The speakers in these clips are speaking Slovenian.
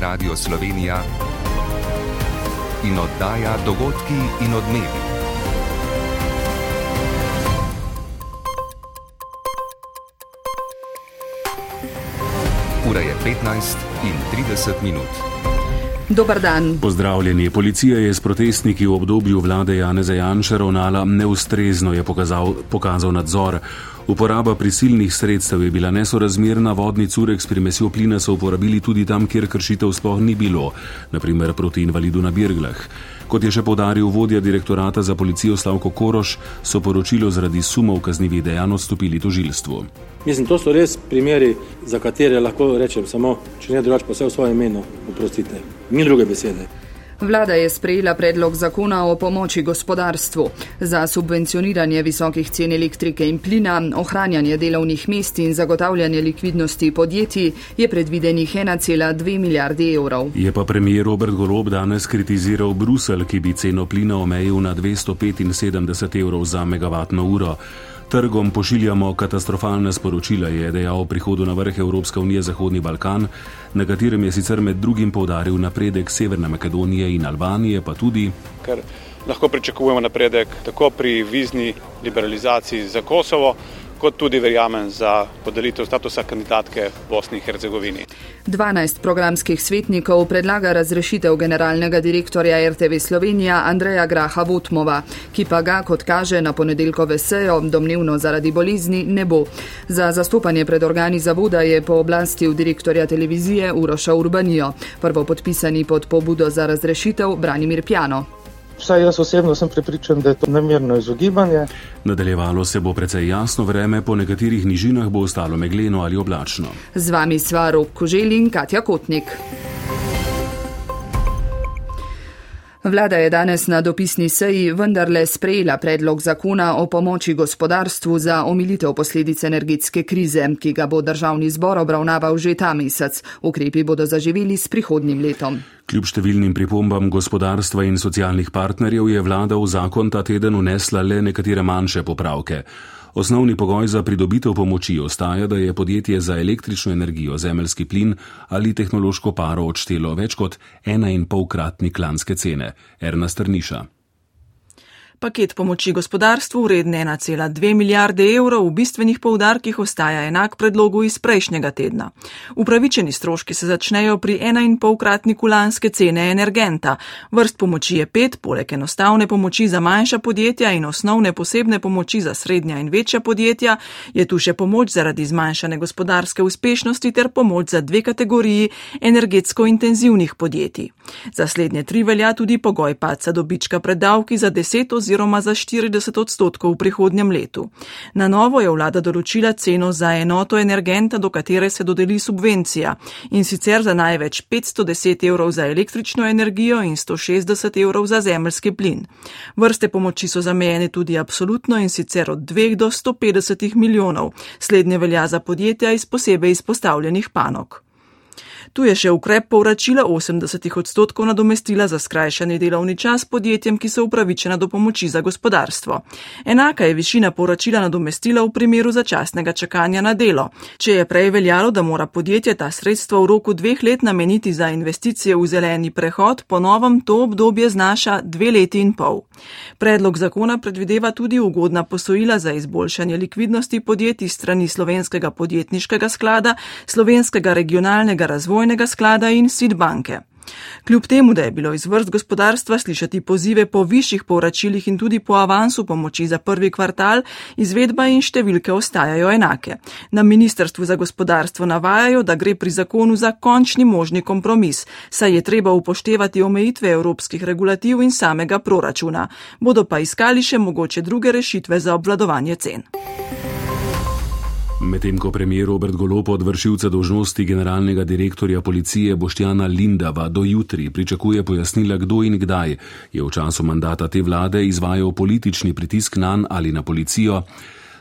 je Radio Slovenija in oddaja dogodki in odmevi. Ura je 15 in 30 minut. Dobar dan. Pozdravljeni. Policija je s protestniki v obdobju vlade Janeza Janša ravnala neustrezno, je pokazal, pokazal nadzor. Uporaba prisilnih sredstev je bila nesorazmerna, vodni curek s primesjo plina so uporabili tudi tam, kjer kršitev sploh ni bilo, naprimer proti invalidu na Birglah. Kot je še povdaril vodja direktorata za policijo Slavko Koroš, so poročilo zaradi sumov kaznjivih dejanj odstopili tožilstvu. Mislim, to so res primeri, za katere lahko rečem samo, če ne drugače, pa vse v svojem imenu, oprostite. Ni druge besede. Vlada je sprejela predlog zakona o pomoči gospodarstvu za subvencioniranje visokih cen elektrike in plina, ohranjanje delovnih mest in zagotavljanje likvidnosti podjetij je predvidenih 1,2 milijardi evrov. Je pa premijer Robert Golob danes kritiziral Brusel, ki bi ceno plina omejil na 275 evrov za megavatno uro. Trgom pošiljamo katastrofalne sporočila, je dejal o prihodu na vrh Evropske unije Zahodni Balkan, na katerem je sicer med drugim povdaril napredek Severne Makedonije in Albanije, pa tudi. Ker lahko pričakujemo napredek tako pri vizni liberalizaciji za Kosovo, kot tudi verjamem za podelitev statusa kandidatke Bosni in Hercegovini. 12 programskih svetnikov predlaga razrešitev generalnega direktorja RTV Slovenija Andreja Graha Votmova, ki pa ga, kot kaže na ponedeljkove sejo, domnevno zaradi bolezni, ne bo. Za zastopanje pred organi zavoda je po oblasti v direktorja televizije Uroša Urbanijo, prvo podpisani pod pobudo za razrešitev Branimir Pjano. Vsaj jaz osebno sem prepričan, da je to namerno izogibanje. Nadaljevalo se bo precej jasno vreme, po nekaterih nižinah bo ostalo megleno ali oblačno. Z vami sva Rok Koželj in Katja Kotnik. Vlada je danes na dopisni seji vendarle sprejela predlog zakona o pomoči gospodarstvu za omilitev posledic energetske krize, ki ga bo državni zbor obravnaval že ta mesec. Ukrepi bodo zaživeli s prihodnim letom. Kljub številnim pripombam gospodarstva in socialnih partnerjev je vlada v zakon ta teden unesla le nekatere manjše popravke. Osnovni pogoj za pridobitev pomoči ostaja, da je podjetje za električno energijo, zemeljski plin ali tehnološko paro odštelo več kot 1,5 kratnik lanske cene. Erna Strniša. Paket pomoči gospodarstvu vredne 1,2 milijarde evrov v bistvenih poudarkih ostaja enak predlogu iz prejšnjega tedna. Upravičeni stroški se začnejo pri 1,5 kratniku lanske cene energenta. Vrst pomoči je pet, poleg enostavne pomoči za manjša podjetja in osnovne posebne pomoči za srednja in večja podjetja, je tu še pomoč zaradi zmanjšane gospodarske uspešnosti ter pomoč za dve kategoriji energetsko intenzivnih podjetij. Za slednje tri velja tudi pogoj paca dobička pred davki za 10 oziroma oziroma za 40 odstotkov v prihodnjem letu. Na novo je vlada določila ceno za enoto energenta, do katere se dodeli subvencija in sicer za največ 510 evrov za električno energijo in 160 evrov za zemljski plin. Vrste pomoči so zamejene tudi absolutno in sicer od 2 do 150 milijonov. Slednje velja za podjetja iz posebej izpostavljenih panok. Tu je še ukrep povračila 80 odstotkov nadomestila za skrajšani delovni čas podjetjem, ki so upravičena do pomoči za gospodarstvo. Enaka je višina povračila nadomestila v primeru začasnega čakanja na delo. Če je prej veljalo, da mora podjetje ta sredstva v roku dveh let nameniti za investicije v zeleni prehod, po novem to obdobje znaša dve leti in pol. Predlog zakona predvideva tudi ugodna posojila za izboljšanje likvidnosti podjetij strani slovenskega podjetniškega sklada, slovenskega regionalnega razvojnega sklada in Sidbanke. Kljub temu, da je bilo iz vrst gospodarstva slišati pozive po višjih povračilih in tudi po avansu pomoči za prvi kvartal, izvedba in številke ostajajo enake. Na Ministrstvu za gospodarstvo navajajo, da gre pri zakonu za končni možni kompromis, saj je treba upoštevati omejitve evropskih regulativ in samega proračuna. Bodo pa iskali še mogoče druge rešitve za obvladovanje cen. Medtem ko premijer Robert Golop od vršilca dožnosti generalnega direktorja policije Boštjana Lindava do jutri pričakuje pojasnila, kdo in kdaj je v času mandata te vlade izvajal politični pritisk na ali na policijo,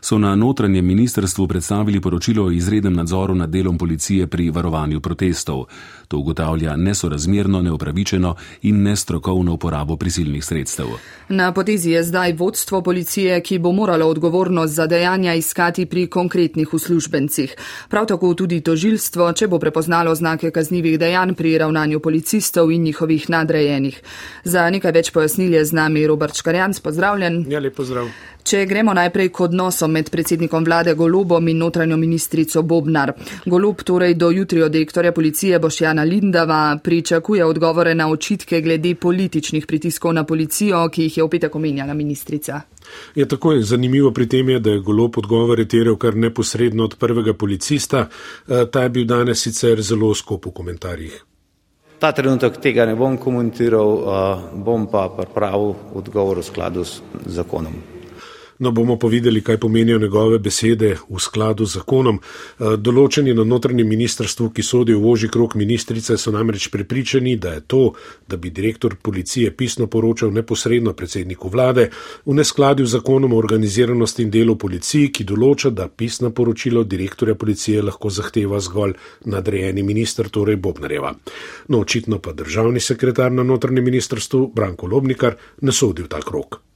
so na notranjem ministrstvu predstavili poročilo o izrednem nadzoru nad delom policije pri varovanju protestov. To ugotavlja nesorazmerno, neupravičeno in nestrokovno uporabo prisilnih sredstev. Na potezi je zdaj vodstvo policije, ki bo moralo odgovornost za dejanja iskati pri konkretnih uslužbencih. Prav tako tudi tožilstvo, če bo prepoznalo znake kaznjivih dejanj pri ravnanju policistov in njihovih nadrejenih. Za nekaj več pojasnil je z nami Robert Škarjanc. Pozdravljen. Ja, lepo zdrav. Če gremo najprej k odnosom med predsednikom vlade Golobom in notranjo ministrico Bobnar. Golob torej do jutri od direktorja policije Bošjana Lindava pričakuje odgovore na očitke glede političnih pritiskov na policijo, ki jih je v petek omenjala ministrica. Je tako je zanimivo pri tem, je, da je Golob odgovore terjal kar neposredno od prvega policista. Eh, ta je bil danes sicer zelo skop v komentarjih. Ta trenutek tega ne bom komentiral, eh, bom pa pripravil odgovor v skladu z zakonom. No, bomo pa videli, kaj pomenijo njegove besede v skladu z zakonom. Eh, določeni na notranjem ministrstvu, ki sodijo v oži krok ministrice, so namreč prepričani, da je to, da bi direktor policije pisno poročal neposredno predsedniku vlade, v neskladju z zakonom o organiziranosti in delu policiji, ki določa, da pisna poročilo direktorja policije lahko zahteva zgolj nadrejeni minister, torej Bobnareva. No, očitno pa državni sekretar na notranjem ministrstvu, Branko Lobnikar, ne sodi v ta krok.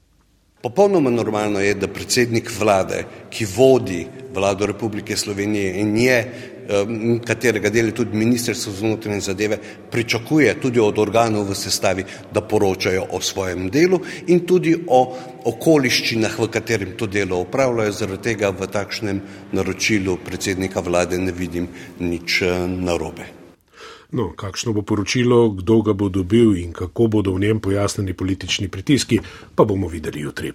Popolnoma normalno je, da predsednik vlade, ki vodi vlado Republike Slovenije in je, katerega del je tudi Ministrstvo za notranje zadeve, pričakuje tudi od organov v sestavi, da poročajo o svojem delu in tudi o okoliščinah, v katerem to delo upravljajo. Zaradi tega v takšnem naročilu predsednika vlade ne vidim nič eh, narobe. No, kakšno bo poročilo, kdo ga bo dobil in kako bodo v njem pojasneni politični pritiski, pa bomo videli jutri.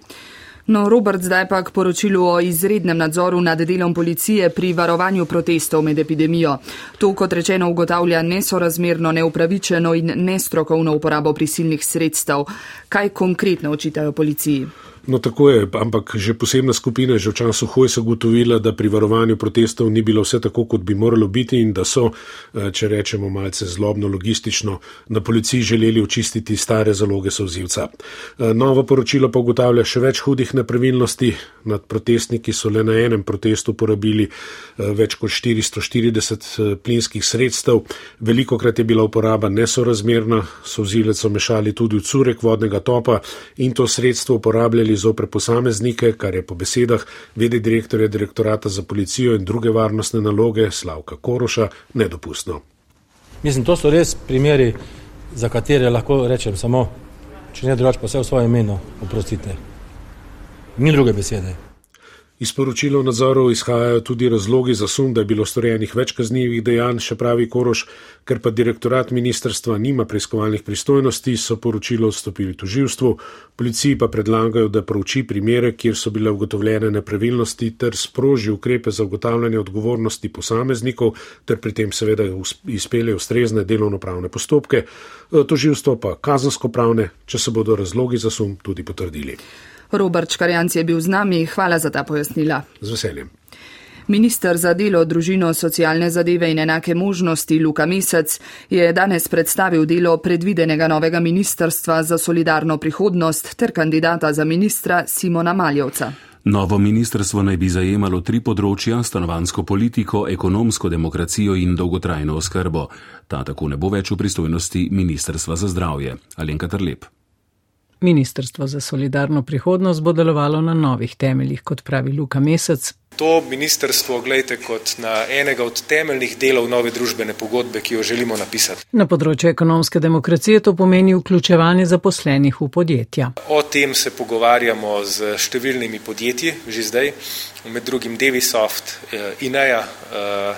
No, Robert, zdaj pa k poročilu o izrednem nadzoru nad delom policije pri varovanju protestov med epidemijo. To, kot rečeno, ugotavlja nesorazmerno, neupravičeno in nestrokovno uporabo prisilnih sredstev. Kaj konkretno očitajo policiji? No, tako je, ampak že posebna skupina je že v času Hojsa ugotovila, da pri varovanju protestov ni bilo vse tako, kot bi moralo biti in da so, eh, če rečemo malce zlobno logistično, na policiji želeli očistiti stare zaloge sozivca. Eh, novo poročilo pa ugotavlja še več hudih nepravilnosti. Nad protestniki so le na enem protestu porabili eh, več kot 440 plinskih sredstev. Veliko krat je bila uporaba nesorazmerna, sozilec so mešali tudi v curek vodnega topa in to sredstvo uporabljali zopre posameznike, kar je po besedah vede direktorja direktorata za policijo in druge varnostne naloge Slavka Koroša nedopustno. Mislim, to so res primeri, za katere lahko rečem samo, če ne drugače, pa vse v svojem imenu, oprostite. Ni druge besede. Iz poročila o nadzoru izhajajo tudi razlogi za sum, da je bilo storjenih več kaznjivih dejanj, še pravi Koroš, ker pa direktorat ministrstva nima preiskovalnih pristojnosti, so poročilo odstopili tuživstvu, policiji pa predlagajo, da prouči primere, kjer so bile ugotovljene nepravilnosti ter sproži ukrepe za ugotavljanje odgovornosti posameznikov ter pri tem seveda izpelje ustrezne delovnopravne postopke, tuživstvo pa kazansko pravne, če se bodo razlogi za sum tudi potrdili. Robert Škarjanc je bil z nami. Hvala za ta pojasnila. Z veseljem. Ministr za delo, družino, socialne zadeve in enake možnosti Luka Mesec je danes predstavil delo predvidenega novega ministrstva za solidarno prihodnost ter kandidata za ministra Simona Maljevca. Novo ministrstvo naj bi zajemalo tri področja: stanovansko politiko, ekonomsko demokracijo in dolgotrajno oskrbo. Ta tako ne bo več v pristojnosti Ministrstva za zdravje. Alenka Trlep. Ministrstvo za solidarno prihodnost bo delovalo na novih temeljih, kot pravi Luka Mesec. To ministrstvo gledajte kot na enega od temeljnih delov nove družbene pogodbe, ki jo želimo napisati. Na področju ekonomske demokracije to pomeni vključevanje zaposlenih v podjetja. O tem se pogovarjamo z številnimi podjetji že zdaj, med drugim Devisoft, eh, Ineja eh,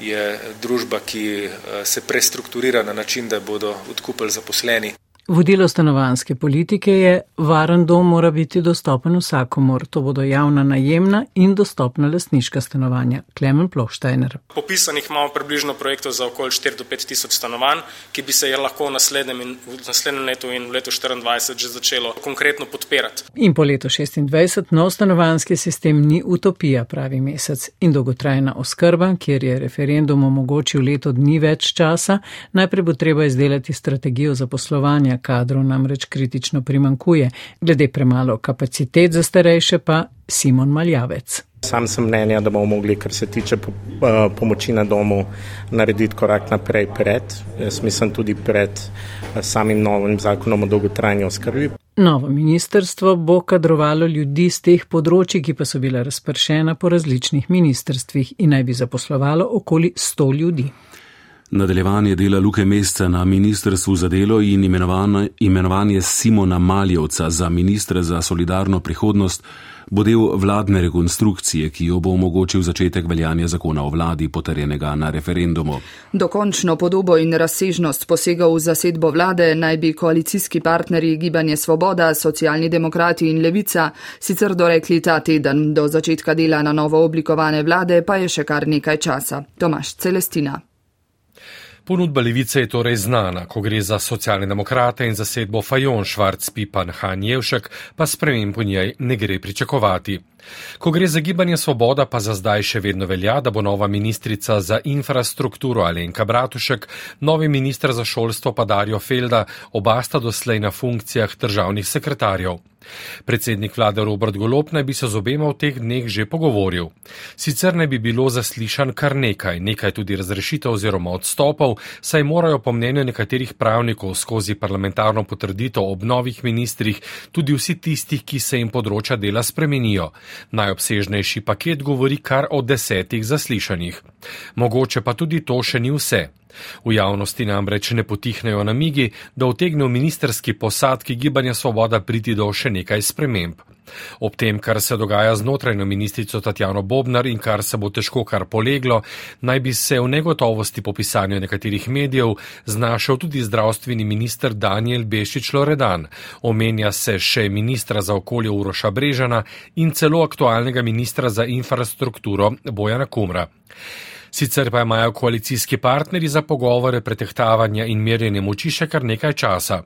je družba, ki eh, se prestrukturira na način, da bodo odkupili zaposleni. Vodilo stanovanske politike je, varen dom mora biti dostopen vsakomor. To bodo javna najemna in dostopna lasniška stanovanja. Klemen Plohštajner. Popisanih imamo približno projektov za okoli 4 do 5 tisoč stanovanj, ki bi se je lahko v naslednjem, in, v naslednjem letu in v letu 2024 že začelo konkretno podpirati. In po letu 2026 nov stanovanski sistem ni utopija, pravi mesec. In dolgotrajna oskrba, kjer je referendum omogočil leto dni več časa, najprej bo treba izdelati strategijo zaposlovanja kadrov namreč kritično primankuje, glede premalo kapacitet za starejše pa Simon Maljavec. Sam sem mnenja, da bomo mogli, kar se tiče eh, pomoči na domu, narediti korak naprej pred, jaz mislim tudi pred eh, samim novim zakonom o dolgotrajni oskrbi. Novo ministrstvo bo kadrovalo ljudi z teh področji, ki pa so bila razpršena po različnih ministrstvih in naj bi zaposlovalo okoli 100 ljudi. Nadaljevanje dela Luke Mesca na Ministrstvu za delo in imenovanje Simona Maljevca za ministra za solidarno prihodnost bo del vladne rekonstrukcije, ki jo bo omogočil začetek veljanja zakona o vladi, potrjenega na referendumu. Dokončno podobo in razsežnost posega v zasedbo vlade naj bi koalicijski partnerji Gibanje Svoboda, Socialni demokrati in Levica sicer dorekli ta teden. Do začetka dela na novo oblikovane vlade pa je še kar nekaj časa. Tomaš Celestina. Ponudba levice je torej znana, ko gre za socialne demokrate in zasedbo Fajon Švarc Pipan Hanjevšek, pa spremem po njej ne gre pričakovati. Ko gre za gibanje Svoboda, pa za zdaj še vedno velja, da bo nova ministrica za infrastrukturo Alenka Bratušek, novi ministr za šolstvo pa Dario Felda, oba sta doslej na funkcijah državnih sekretarjev. Predsednik vlade Robert Golop naj bi se z obema v teh dneh že pogovoril. Sicer naj bi bilo zaslišan kar nekaj, nekaj tudi razrešitev oziroma odstopov, saj morajo po mnenju nekaterih pravnikov skozi parlamentarno potrditev ob novih ministrih tudi vsi tisti, ki se jim področja dela spremenijo. Najobsežnejši paket govori kar o desetih zaslišanjih. Mogoče pa tudi to še ni vse. V javnosti namreč ne potihnejo namigi, da utegne v ministerski posadki Gibanja Svoboda priti do še nekaj sprememb. Ob tem, kar se dogaja znotraj ministrico Tatjano Bobnar in kar se bo težko kar poleglo, naj bi se v negotovosti po pisanju nekaterih medijev znašel tudi zdravstveni minister Daniel Bešič Loredan. Omenja se še ministra za okolje Uroša Brežana in celo aktualnega ministra za infrastrukturo Bojana Kumra. Sicer pa imajo koalicijski partnerji za pogovore, pretehtavanja in merjenje moči še kar nekaj časa.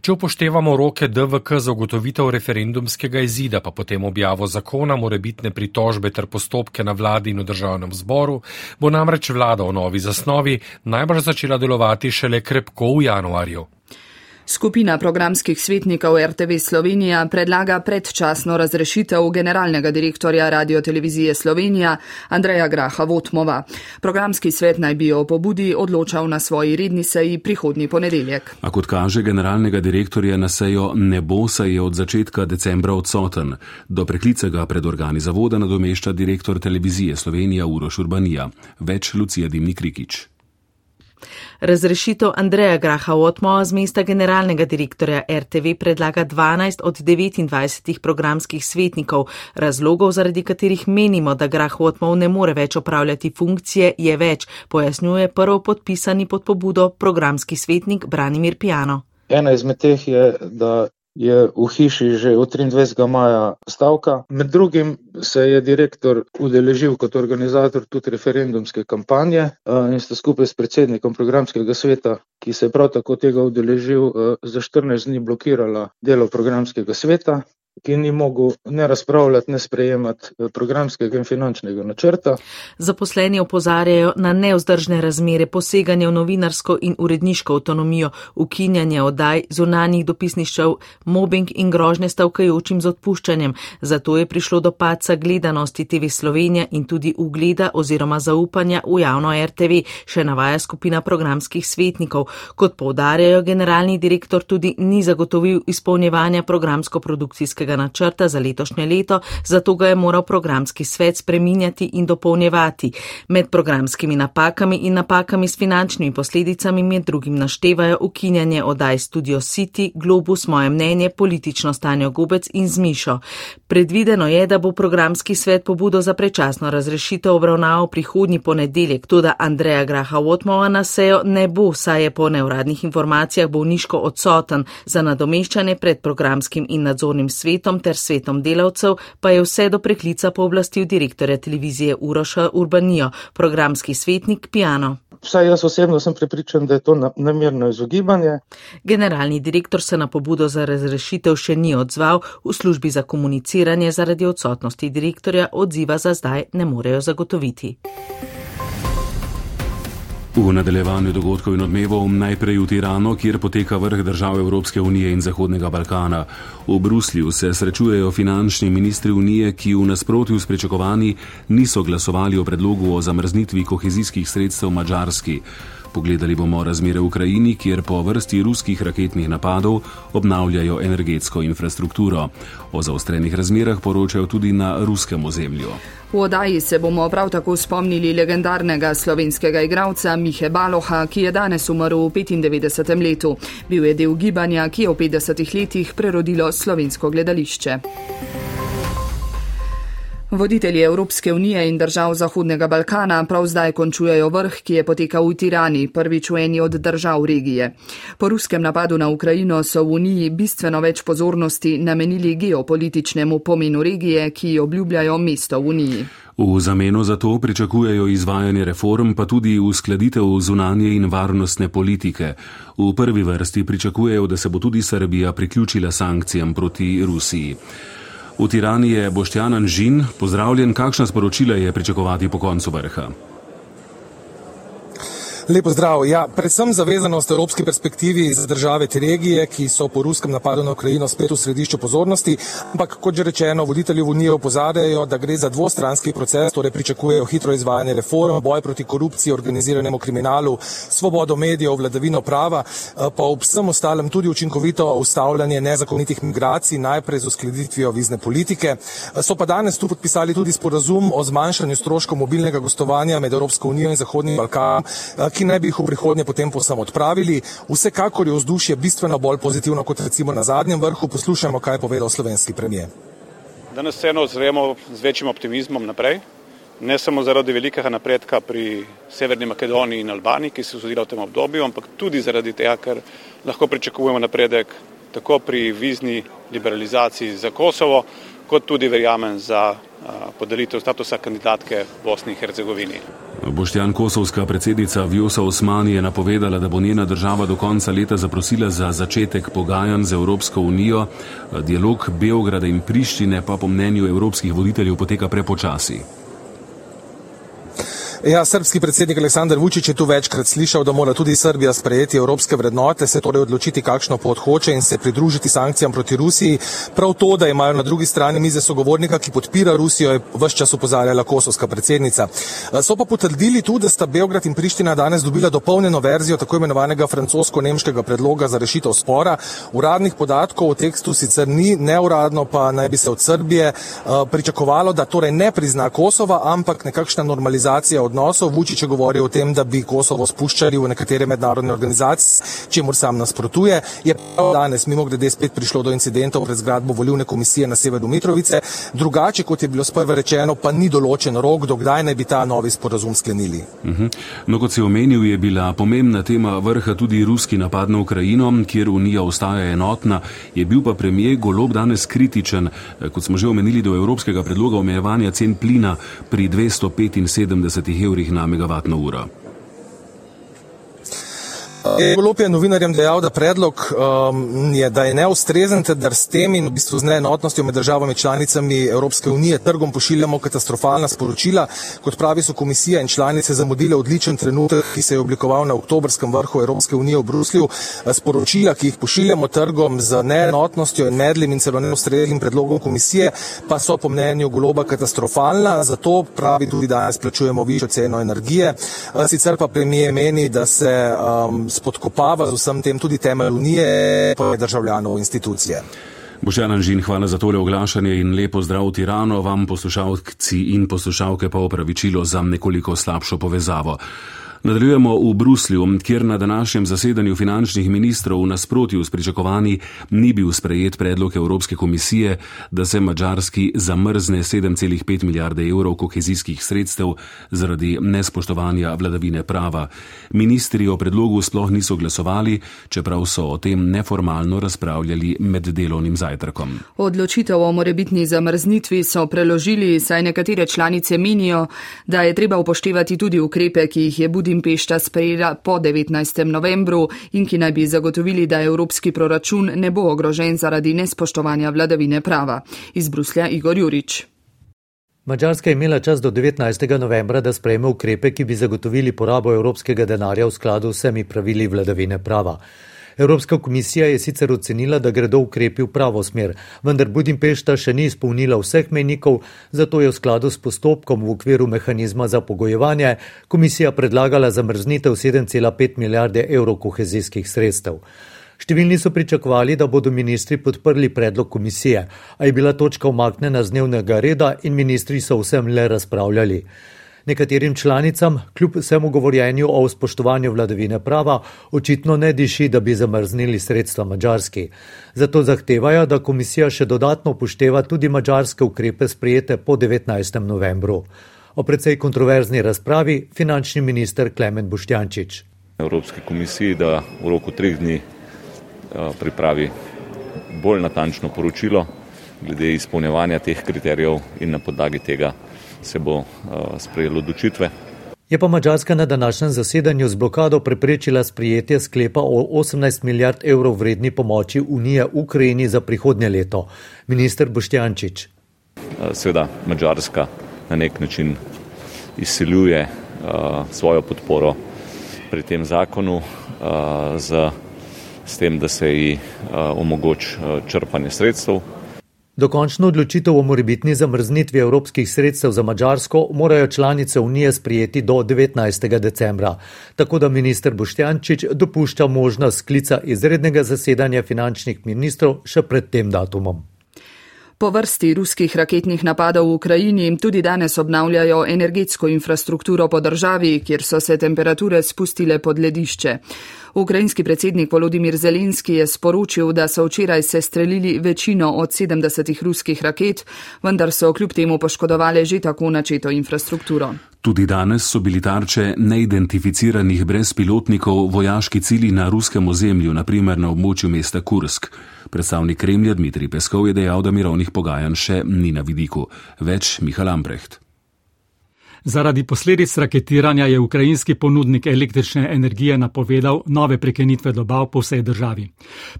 Če upoštevamo roke DVK za ugotovitev referendumskega izida, pa potem objavo zakona, morebitne pritožbe ter postopke na vladi in v državnem zboru, bo namreč vlada v novi zasnovi najbrž začela delovati šele krepko v januarju. Skupina programskih svetnikov RTV Slovenija predlaga predčasno razrešitev generalnega direktorja radiotelevizije Slovenija Andreja Graha Votmova. Programski svet naj bi o pobudi odločal na svoji redni seji prihodnji ponedeljek. A kot kaže generalnega direktorja na sejo ne bo, saj je od začetka decembra odsoten. Do preklicega pred organi zavoda nadomešča direktor televizije Slovenija Uroš Urbanija. Več Lucija Dimnik Rikič. Razrešitev Andreja Graha Otmoa z mesta generalnega direktorja RTV predlaga 12 od 29 programskih svetnikov. Razlogov, zaradi katerih menimo, da Grah Otmov ne more več opravljati funkcije, je več, pojasnjuje prvo podpisani pod pobudo programski svetnik Branimir Piano. Ena izmed teh je, da je v hiši že od 23. maja stavka. Med drugim se je direktor udeležil kot organizator tudi referendumske kampanje in sta skupaj s predsednikom programskega sveta, ki se je prav tako tega udeležil, za 14 dni blokirala delo programskega sveta ki ni mogel ne razpravljati, ne sprejemati eh, programskega in finančnega načrta. Zaposleni opozarjajo na neozdržne razmere, poseganje v novinarsko in uredniško avtonomijo, ukinjanje oddaj, zunanjih dopisniščev, mobbing in grožne stavkajočim z odpuščanjem. Zato je prišlo do paca gledanosti TV Slovenija in tudi ugleda oziroma zaupanja v javno RTV, še navaja skupina programskih svetnikov. Kot povdarjajo, generalni direktor tudi ni zagotovil izpolnjevanja programsko-produkcijskega akcijskega načrta za letošnje leto, zato ga je moral programski svet spreminjati in dopolnjevati. Med programskimi napakami in napakami s finančnimi posledicami med drugim naštevajo ukinjanje oddaj Studio City, Globus, moje mnenje, politično stanje Gobec in Zmišo. Predvideno je, da bo programski svet pobudo za prečasno razrešitev obravnaval prihodnji ponedeljek, tudi Andreja Graha Otmova na sejo ne bo, saj je po neuradnih informacijah bolniško odsoten za nadomeščanje pred programskim in nadzornim svetom svetom ter svetom delavcev pa je vse do preklica pooblastil direktorja televizije Uroša Urbanijo, programski svetnik Piano. Vsaj jaz osebno sem prepričan, da je to namerno izogibanje. Generalni direktor se na pobudo za razrešitev še ni odzval, v službi za komuniciranje zaradi odsotnosti direktorja odziva za zdaj ne morejo zagotoviti. V nadaljevanju dogodkov in odmevov najprej v Tirano, kjer poteka vrh držav Evropske unije in Zahodnega Balkana. V Bruslju se srečujejo finančni ministri unije, ki v nasprotju s pričakovanji niso glasovali o predlogu o zamrznitvi kohezijskih sredstev Mačarski. Pogledali bomo razmere v Ukrajini, kjer po vrsti ruskih raketnih napadov obnavljajo energetsko infrastrukturo. O zaostrenih razmerah poročajo tudi na ruskem ozemlju. V odaji se bomo prav tako spomnili legendarnega slovenskega igralca Mihe Baloha, ki je danes umrl v 95. letu. Bil je del gibanja, ki je v 50 letih prerodilo slovensko gledališče. Voditelji Evropske unije in držav Zahodnega Balkana prav zdaj končujejo vrh, ki je potekal v Tirani, prvič v eni od držav regije. Po ruskem napadu na Ukrajino so v uniji bistveno več pozornosti namenili geopolitičnemu pomenu regije, ki obljubljajo mesto v uniji. V zameno za to pričakujejo izvajanje reform, pa tudi uskladitev zunanje in varnostne politike. V prvi vrsti pričakujejo, da se bo tudi Srbija priključila sankcijam proti Rusiji. V Tirani je Boštjan Anžin, pozdravljen, kakšna sporočila je pričakovati po koncu vrha. Lepo zdrav. Ja, predvsem zavezanost evropski perspektivi za države te regije, ki so po ruskem napadu na Ukrajino spet v središču pozornosti, ampak kot že rečeno, voditelji v Uniji opozarjajo, da gre za dvostranski proces, torej pričakujejo hitro izvajanje reform, boj proti korupciji, organiziranemu kriminalu, svobodo medijev, vladavino prava, eh, pa ob vsem ostalem tudi učinkovito ustavljanje nezakonitih migracij, najprej z uskladitvijo vizne politike. Eh, so pa danes tu podpisali tudi sporazum o zmanjšanju stroškov mobilnega gostovanja med Evropsko unijo in Zahodnim Balkanom, eh, ki naj bi jih v prihodnje potem posem odpravili. Vsekakor je vzdušje bistveno bolj pozitivno kot recimo na zadnjem vrhu. Poslušajmo, kaj je povedal slovenski premijer. Danes vseeno zremo z večjim optimizmom naprej, ne samo zaradi velikega napredka pri Severni Makedoniji in Albaniji, ki se je zgodila v tem obdobju, ampak tudi zaradi tega, ker lahko pričakujemo napredek tako pri vizni liberalizaciji za Kosovo, kot tudi verjamem za podelitev statusa kandidatke Bosni in Hercegovini. Boštjan Kosovska predsednica Vjosa Osmani je napovedala, da bo njena država do konca leta zaprosila za začetek pogajanj z Evropsko unijo. Dialog Beograda in Prištine pa po mnenju evropskih voditeljev poteka prepočasi. Ja, srpski predsednik Aleksandar Vučić je tu večkrat slišal, da mora tudi Srbija sprejeti evropske vrednote, se torej odločiti, kakšno pot hoče in se pridružiti sankcijam proti Rusiji. Prav to, da imajo na drugi strani mize sogovornika, ki podpira Rusijo, je vse čas upozarjala kosovska predsednica. So pa potrdili tudi, da sta Beograd in Priština danes dobila dopolnjeno verzijo tako imenovanega francosko-nemškega predloga za rešitev spora. Uradnih podatkov v tekstu sicer ni, neuradno pa naj bi se od Srbije pričakovalo, da torej ne prizna Kosova, ampak nekakšna normalizacija odnosov. Vučić je govoril o tem, da bi Kosovo spuščali v nekatere mednarodne organizacije, čemu sam nasprotuje. Je pa danes mimo grede spet prišlo do incidentov pred zgradbo volivne komisije na severu Mitrovice. Drugače, kot je bilo sprva rečeno, pa ni določen rok, dokdaj naj bi ta novi sporazum sklenili. Uh -huh. No, kot si omenil, je bila pomembna tema vrha tudi ruski napad na Ukrajino, kjer Unija ostaja enotna. Je bil pa premijer Golob danes kritičen, kot smo že omenili, do evropskega predloga omejevanja cen plina pri 275 evrih na megavatno uro. Golop je novinarjem dejal, da predlog um, je, da je neustrezen, da s tem in v bistvu z neenotnostjo med državami članicami Evropske unije trgom pošiljamo katastrofalna sporočila. Kot pravi so komisija in članice zamudile odličen trenutek, ki se je oblikoval na oktobrskem vrhu Evropske unije v Bruslju. Sporočila, ki jih pošiljamo trgom z neenotnostjo in medlim in celo neustreznim predlogom komisije, pa so po mnenju Goloba katastrofalna. Zato pravi tudi danes plačujemo višjo ceno energije. Sicer pa premije meni, da se um, spodkopava z vsem tem tudi temelj unije, pa je državljanov institucije. Boštjan Anžin, hvala za tole oglašanje in lepo zdrav v Tirano, vam poslušalci in poslušalke pa opravičilo za nekoliko slabšo povezavo. Nadaljujemo v Bruslju, kjer na današnjem zasedanju finančnih ministrov v nasprotju s pričakovanji ni bil sprejet predlog Evropske komisije, da se Mačarski zamrzne 7,5 milijarde evrov kohezijskih sredstev zaradi nespoštovanja vladavine prava. Ministri o predlogu sploh niso glasovali, čeprav so o tem neformalno razpravljali med delovnim zajtrkom. Odločitev o morebitni zamrznitvi so preložili, saj nekatere članice menijo, da je treba upoštevati tudi ukrepe, ki jih je Budi Budimpešta sprejela po 19. novembru in ki naj bi zagotovili, da evropski proračun ne bo ogrožen zaradi nespoštovanja vladavine prava. Iz Bruslja Igor Jurič. Mačarska je imela čas do 19. novembra, da sprejme ukrepe, ki bi zagotovili porabo evropskega denarja v skladu s vsemi pravili vladavine prava. Evropska komisija je sicer ocenila, da gredo ukrepi v pravo smer, vendar Budimpešta še ni izpolnila vseh menikov, zato je v skladu s postopkom v okviru mehanizma za pogojevanje komisija predlagala zamrznitev 7,5 milijarde evrov kohezijskih sredstev. Številni so pričakovali, da bodo ministri podprli predlog komisije, a je bila točka omaknjena z dnevnega reda in ministri so vsem le razpravljali. Nekaterim članicam, kljub vsemu govorjenju o spoštovanju vladavine prava, očitno ne diši, da bi zamrznili sredstva mačarski. Zato zahtevajo, da komisija še dodatno upošteva tudi mačarske ukrepe sprejete po 19. novembru. O precej kontroverzni razpravi finančni minister Klemen Boštjančič. Evropski komisiji, da v roku treh dni Eh, pripravi bolj natančno poročilo glede izpolnjevanja teh kriterijev in na podlagi tega se bo eh, sprejelo odločitve. Je pa Mačarska na današnjem zasedanju z blokado preprečila sprijetje sklepa o 18 milijard evrov vredni pomoči Unije Ukrajini za prihodnje leto. Minister Boštjančič. Eh, Sveda Mačarska na nek način izsiljuje svojo podporo pri tem zakonu z s tem, da se ji uh, omogoči uh, črpanje sredstev. Dokončno odločitev o morebitni zamrznitvi evropskih sredstev za Mačarsko morajo članice Unije sprijeti do 19. decembra, tako da minister Boštjančič dopušča možnost sklica izrednega zasedanja finančnih ministrov še pred tem datumom. Po vrsti ruskih raketnih napadov v Ukrajini tudi danes obnavljajo energetsko infrastrukturo po državi, kjer so se temperature spustile pod ledišče. Ukrajinski predsednik Volodimir Zelenski je sporočil, da so včeraj se strelili večino od 70 ruskih raket, vendar so kljub temu poškodovali že tako načeto infrastrukturo. Tudi danes so bili tarče neidentificiranih brezpilotnikov vojaški cili na ruskem ozemlju, naprimer na območju mesta Kursk. Predstavnik Kremlja Dmitrij Peskov je dejal, da mirovnih pogajanj še ni na vidiku. Več Mihael Ambrecht. Zaradi posledic raketiranja je ukrajinski ponudnik električne energije napovedal nove prekenitve dobav po vsej državi.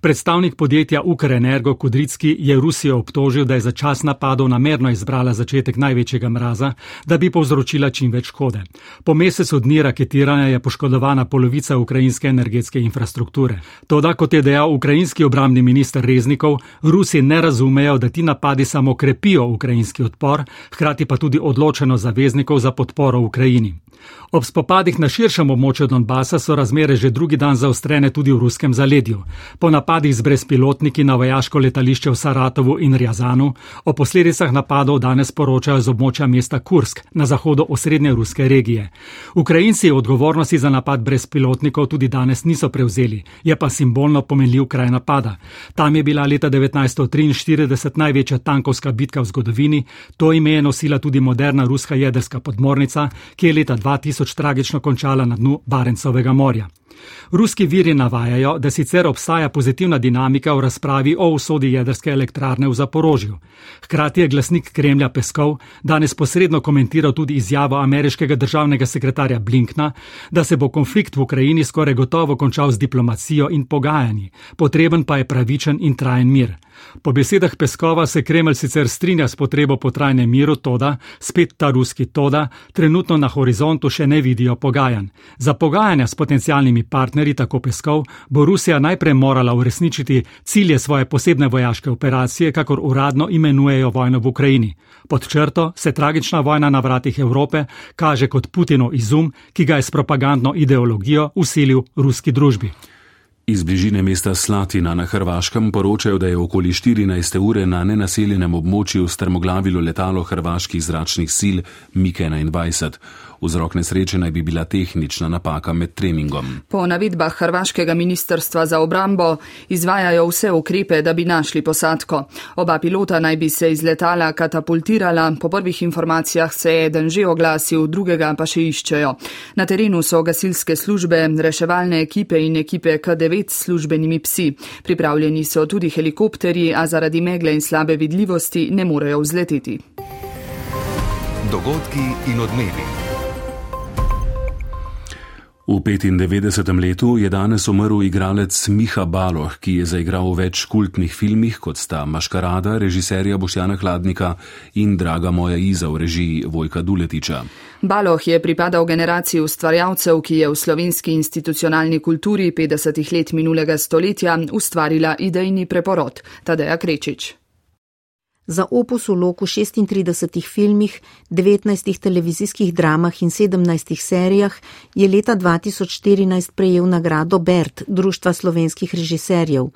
Predstavnik podjetja Ukrenergo Kudricki je Rusijo obtožil, da je za čas napadov namerno izbrala začetek največjega mraza, da bi povzročila čim več škode. Po mesecu dni raketiranja je poškodovana polovica ukrajinske energetske infrastrukture. Toda, kot je dejal ukrajinski obramni minister Reznikov, Rusi ne razumejo, da ti napadi samo krepijo ukrajinski odpor, hkrati pa tudi odločeno zaveznikov za za podporo Ukrajini. Ob spopadih na širšem območju Donbasa so razmere že drugi dan zaostrene tudi v ruskem zaledju. Po napadih z brezpilotniki na vojaško letališče v Saratovu in Rjazanu o posledicah napadov danes poročajo z območja mesta Kursk na zahodu osrednje ruske regije. Ukrajinci odgovornosti za napad brezpilotnikov tudi danes niso prevzeli, je pa simbolno pomenljiv kraj napada. Tam je bila leta 1943 največja tankovska bitka v zgodovini, to ime je nosila tudi moderna ruska jedrska podmornica, ki je leta 2000 tragično končala na dnu Barencovega morja. Ruski viri navajajo, da sicer obstaja pozitivna dinamika v razpravi o usodi jedrske elektrarne v Zaporožju. Hkrati je glasnik Kremlja Peskov danes posredno komentiral tudi izjavo ameriškega državnega sekretarja Blinkna, da se bo konflikt v Ukrajini skoraj gotovo končal z diplomacijo in pogajanji, potreben pa je pravičen in trajen mir. Po besedah Peskova se Kremelj sicer strinja s potrebo po trajnem miru, toda, spet ta ruski toda, trenutno na horizontu še ne vidijo pogajanj. Za pogajanja s potencialnimi partnerji, tako Peskov, bo Rusija najprej morala uresničiti cilje svoje posebne vojaške operacije, kakor uradno imenujejo vojno v Ukrajini. Pod črto se tragična vojna na vratih Evrope kaže kot Putinov izum, ki ga je s propagandno ideologijo usilil ruski družbi. Iz bližine mesta Slatina na Hrvaškem poročajo, da je okoli 14. ure na nenaseljenem območju strmoglavilo letalo hrvaških zračnih sil MiG-21. Vzrok nesreče naj bi bila tehnična napaka med treningom. Po navedbah Hrvaškega ministrstva za obrambo izvajajo vse ukrepe, da bi našli posadko. Oba pilota naj bi se iz letala katapultirala, po prvih informacijah se je eden že oglasil, drugega pa še iščejo. Na terenu so gasilske službe, reševalne ekipe in ekipe K9 s službenimi psi. Pripravljeni so tudi helikopteri, a zaradi megle in slabe vidljivosti ne morejo vzleteti. Dogodki in odmevi. V 95. letu je danes umrl igralec Miha Baloh, ki je zaigral v več kultnih filmih, kot sta Maškarada, režiserja Boštjana Hladnika in Draga moja Iza v režiji Vojka Duletiča. Baloh je pripadal generaciji ustvarjalcev, ki je v slovenski institucionalni kulturi 50 let minulega stoletja ustvarila idejni preporod Tadeja Krečič za opus v loku 36 filmih, 19 televizijskih dramah in 17 serijah, je leta 2014 prejel nagrado Bert Društva slovenskih režiserjev.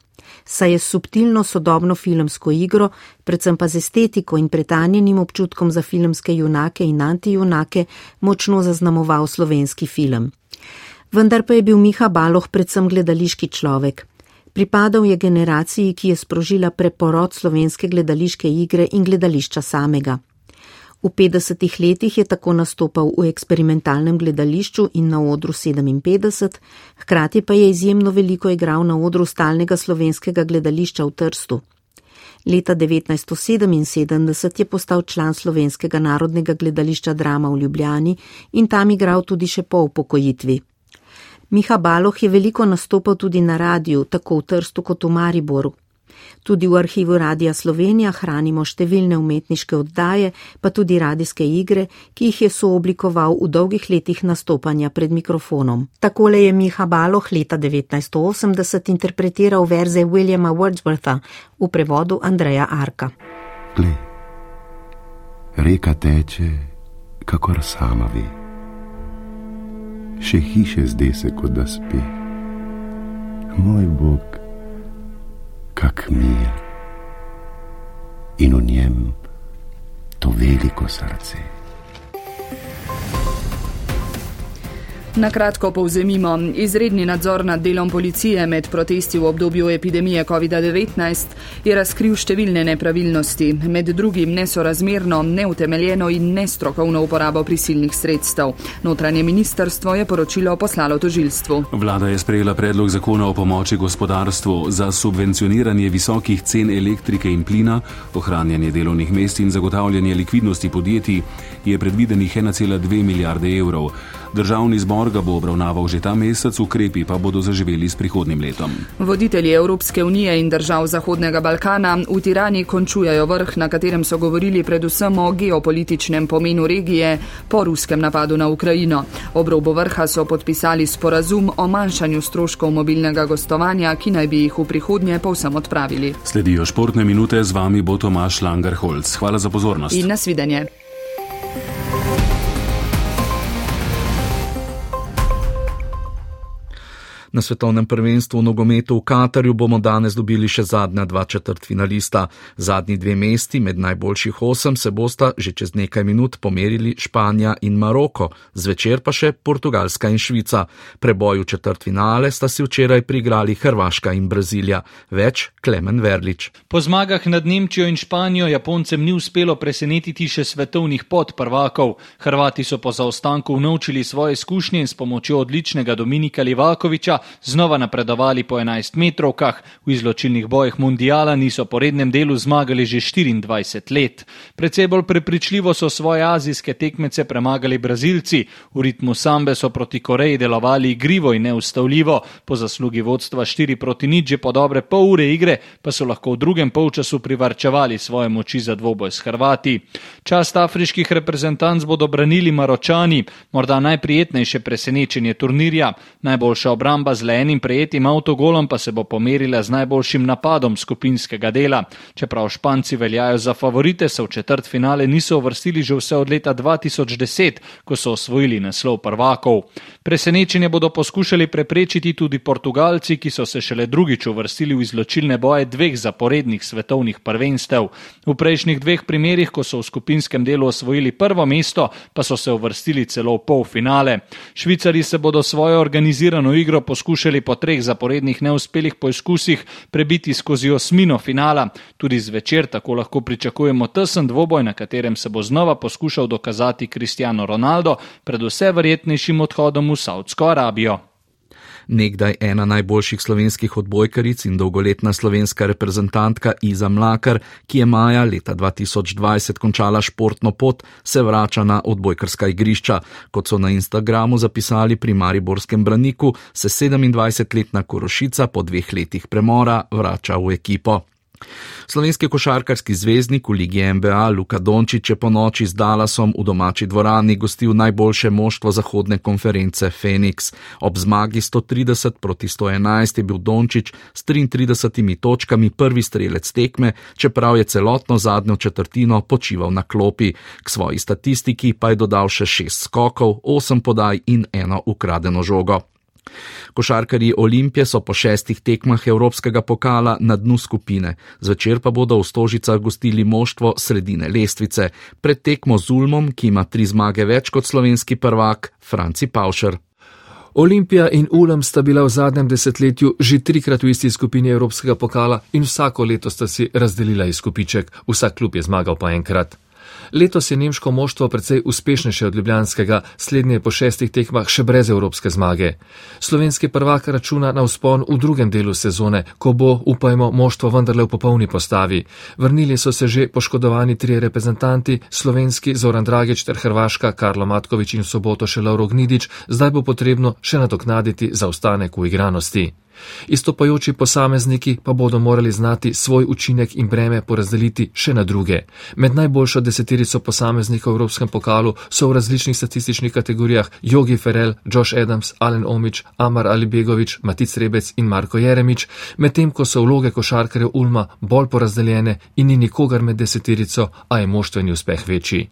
Saj je subtilno sodobno filmsko igro, predvsem pa z estetiko in pretanjenim občutkom za filmske junake in antijunake, močno zaznamoval slovenski film. Vendar pa je bil Miha Baloh predvsem gledališki človek. Pripadal je generaciji, ki je sprožila preporod slovenske gledališke igre in gledališča samega. V 50 letih je tako nastopal v eksperimentalnem gledališču in na odru 57, hkrati pa je izjemno veliko igral na odru stalnega slovenskega gledališča v Trstu. Leta 1977 je postal član slovenskega narodnega gledališča Drama v Ljubljani in tam igral tudi še po upokojitvi. Miha Baloh je veliko nastopal tudi na radiju, tako v Trstu kot v Mariboru. Tudi v arhivu Radija Slovenija hranimo številne umetniške oddaje, pa tudi radijske igre, ki jih je sooblikoval v dolgih letih nastopanja pred mikrofonom. Takole je Miha Baloh leta 1980 interpretiral verze Williama Wordswortha v prevodu Andreja Arka. Glej, reka teče, kakor sama ve še hiše zdaj se kot da spi. Moj Bog, kak mir in v njem to veliko srce. Na kratko povzemimo. Izredni nadzor nad delom policije med protesti v obdobju epidemije COVID-19 je razkril številne nepravilnosti, med drugim nesorazmerno, neutemeljeno in nestrokovno uporabo prisilnih sredstev. Notranje ministrstvo je poročilo poslalo tožilstvu. Vlada je sprejela predlog zakona o pomoči gospodarstvu za subvencioniranje visokih cen elektrike in plina, ohranjanje delovnih mest in zagotavljanje likvidnosti podjetij je predvidenih 1,2 milijarde evrov. Državni zbor ga bo obravnaval že ta mesec, ukrepi pa bodo zaživeli s prihodnim letom. Voditelji Evropske unije in držav Zahodnega Balkana v Tirani končujejo vrh, na katerem so govorili predvsem o geopolitičnem pomenu regije po ruskem napadu na Ukrajino. Ob robu vrha so podpisali sporazum o manjšanju stroškov mobilnega gostovanja, ki naj bi jih v prihodnje povsem odpravili. Sledijo športne minute, z vami bo Tomaš Langerholz. Hvala za pozornost. In nasvidenje. Na svetovnem prvenstvu v nogometu v Katarju bomo danes dobili še zadnja dva četrt finalista. Zadnji dve mesti med najboljših osem se bosta že čez nekaj minut pomerili Španija in Maroko, zvečer pa še Portugalska in Švica. Preboj v četrt finale sta si včeraj prigrali Hrvaška in Brazilija. Več Klemen Verlič. Po zmagah nad Nemčijo in Španijo Japoncem ni uspelo presenetiti še svetovnih podprvakov. Hrvati so po zaostanku unovčili svoje izkušnje in s pomočjo odličnega Dominika Livakoviča znova napredovali po 11 metrovkah, v izločilnih bojih mundijala niso po rednem delu zmagali že 24 let. Predvsej bolj prepričljivo so svoje azijske tekmece premagali Brazilci, v ritmu sambe so proti Koreji delovali igrivo in neustavljivo, po zaslugi vodstva 4 proti nič že po dobre pol ure igre pa so lahko v drugem polčasu privarčevali svoje moči za dvoboj s Hrvati. Čast afriških reprezentanc bodo branili Maročani, morda najprijetnejše presenečenje turnirja, najboljša obramba z le enim prejetim avtogolom pa se bo pomerila z najboljšim napadom skupinskega dela. Čeprav Španci veljajo za favorite, se v četrt finale niso uvrstili že vse od leta 2010, ko so osvojili naslov prvakov. Presenečenje bodo poskušali preprečiti tudi Portugalci, ki so se šele drugič uvrstili v izločilne boje dveh zaporednih svetovnih prvenstev. V prejšnjih dveh primerjih, ko so v skupinskem delu osvojili prvo mesto, pa so se uvrstili celo v polfinale. Švicari se bodo svojo organizirano igro poskušali poskušali po treh zaporednih neuspelih poizkusih prebiti skozi osmino finala. Tudi zvečer tako lahko pričakujemo tesen dvoboj, na katerem se bo znova poskušal dokazati Cristiano Ronaldo pred vse verjetnejšim odhodom v Saudsko Arabijo. Nekdaj ena najboljših slovenskih odbojkaric in dolgoletna slovenska reprezentantka Iza Mlakar, ki je maja leta 2020 končala športno pot, se vrača na odbojkarska igrišča. Kot so na Instagramu zapisali pri Mariborskem braniku, se 27-letna Korošica po dveh letih premora vrača v ekipo. Slovenski košarkarski zvezdnik v Ligi NBA Luka Dončić je po noči z Dallasom v domači dvorani gostil najboljše moštvo zahodne konference Phoenix. Ob zmagi 130 proti 111 je bil Dončić s 33 točkami prvi strelec tekme, čeprav je celotno zadnjo četrtino počival na klopi. K svoji statistiki pa je dodal še šest skokov, osem podaj in eno ukradeno žogo. Košarkarji Olimpije so po šestih tekmah Evropskega pokala na dnu skupine, zvečer pa bodo v Stožicah gostili moštvo sredine lestvice, pred tekmo z Ulmom, ki ima tri zmage več kot slovenski prvak, Franci Paušer. Olimpija in Ulm sta bila v zadnjem desetletju že trikrat v isti skupini Evropskega pokala in vsako leto sta si razdelila izkupiček, vsak klub je zmagal pa enkrat. Letos je nemško moštvo precej uspešnejše od ljubljanskega, slednje po šestih tekmah še brez evropske zmage. Slovenski prvak računa na vzpon v drugem delu sezone, ko bo, upajmo, moštvo vendarle v popolni postavi. Vrnili so se že poškodovani trije reprezentanti, slovenski Zoran Dragič ter Hrvaška Karlo Matkovič in soboto še Lauro Gnidič, zdaj bo potrebno še nadoknaditi zaostanek v igranosti. Istopajoči posamezniki pa bodo morali znati svoj učinek in breme porazdeliti še na druge. Med najboljšo deseterico posameznikov v Evropskem pokalu so v različnih statističnih kategorijah Jogi Ferel, Josh Adams, Alen Omič, Amar Alibegovič, Matic Rebec in Marko Jeremič, medtem ko so vloge košarkarjev Ulma bolj porazdeljene in ni nikogar med deseterico, a je moštveni uspeh večji.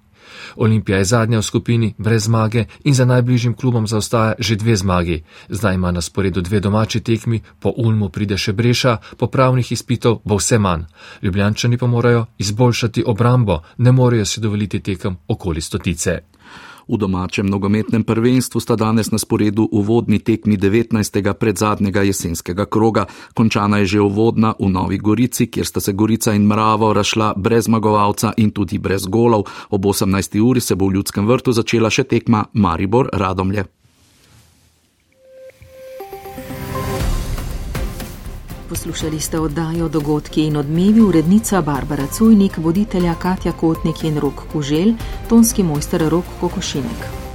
Olimpija je zadnja v skupini, brez zmage in za najbližjim klubom zaostaja že dve zmagi. Zdaj ima na sporedu dve domači tekmi, po Ulmu pride še Breša, po pravnih izpitov bo vse manj. Ljubljančani pa morajo izboljšati obrambo, ne morejo si dovoliti tekem okoli stotice. V domačem nogometnem prvenstvu sta danes na sporedu uvodni tekmi 19. predzadnjega jesenskega kroga. Končana je že uvodna v Novi Gorici, kjer sta se Gorica in Mravo rašla brez zmagovalca in tudi brez golov. Ob 18. uri se bo v ljudskem vrtu začela še tekma Maribor Radomlje. Poslušali ste oddajo Dogodki in odmevi urednica Barbara Cujnik, voditelja Katja Kotnik in Rok Kužel, tonski mojster Rok Kokošinek.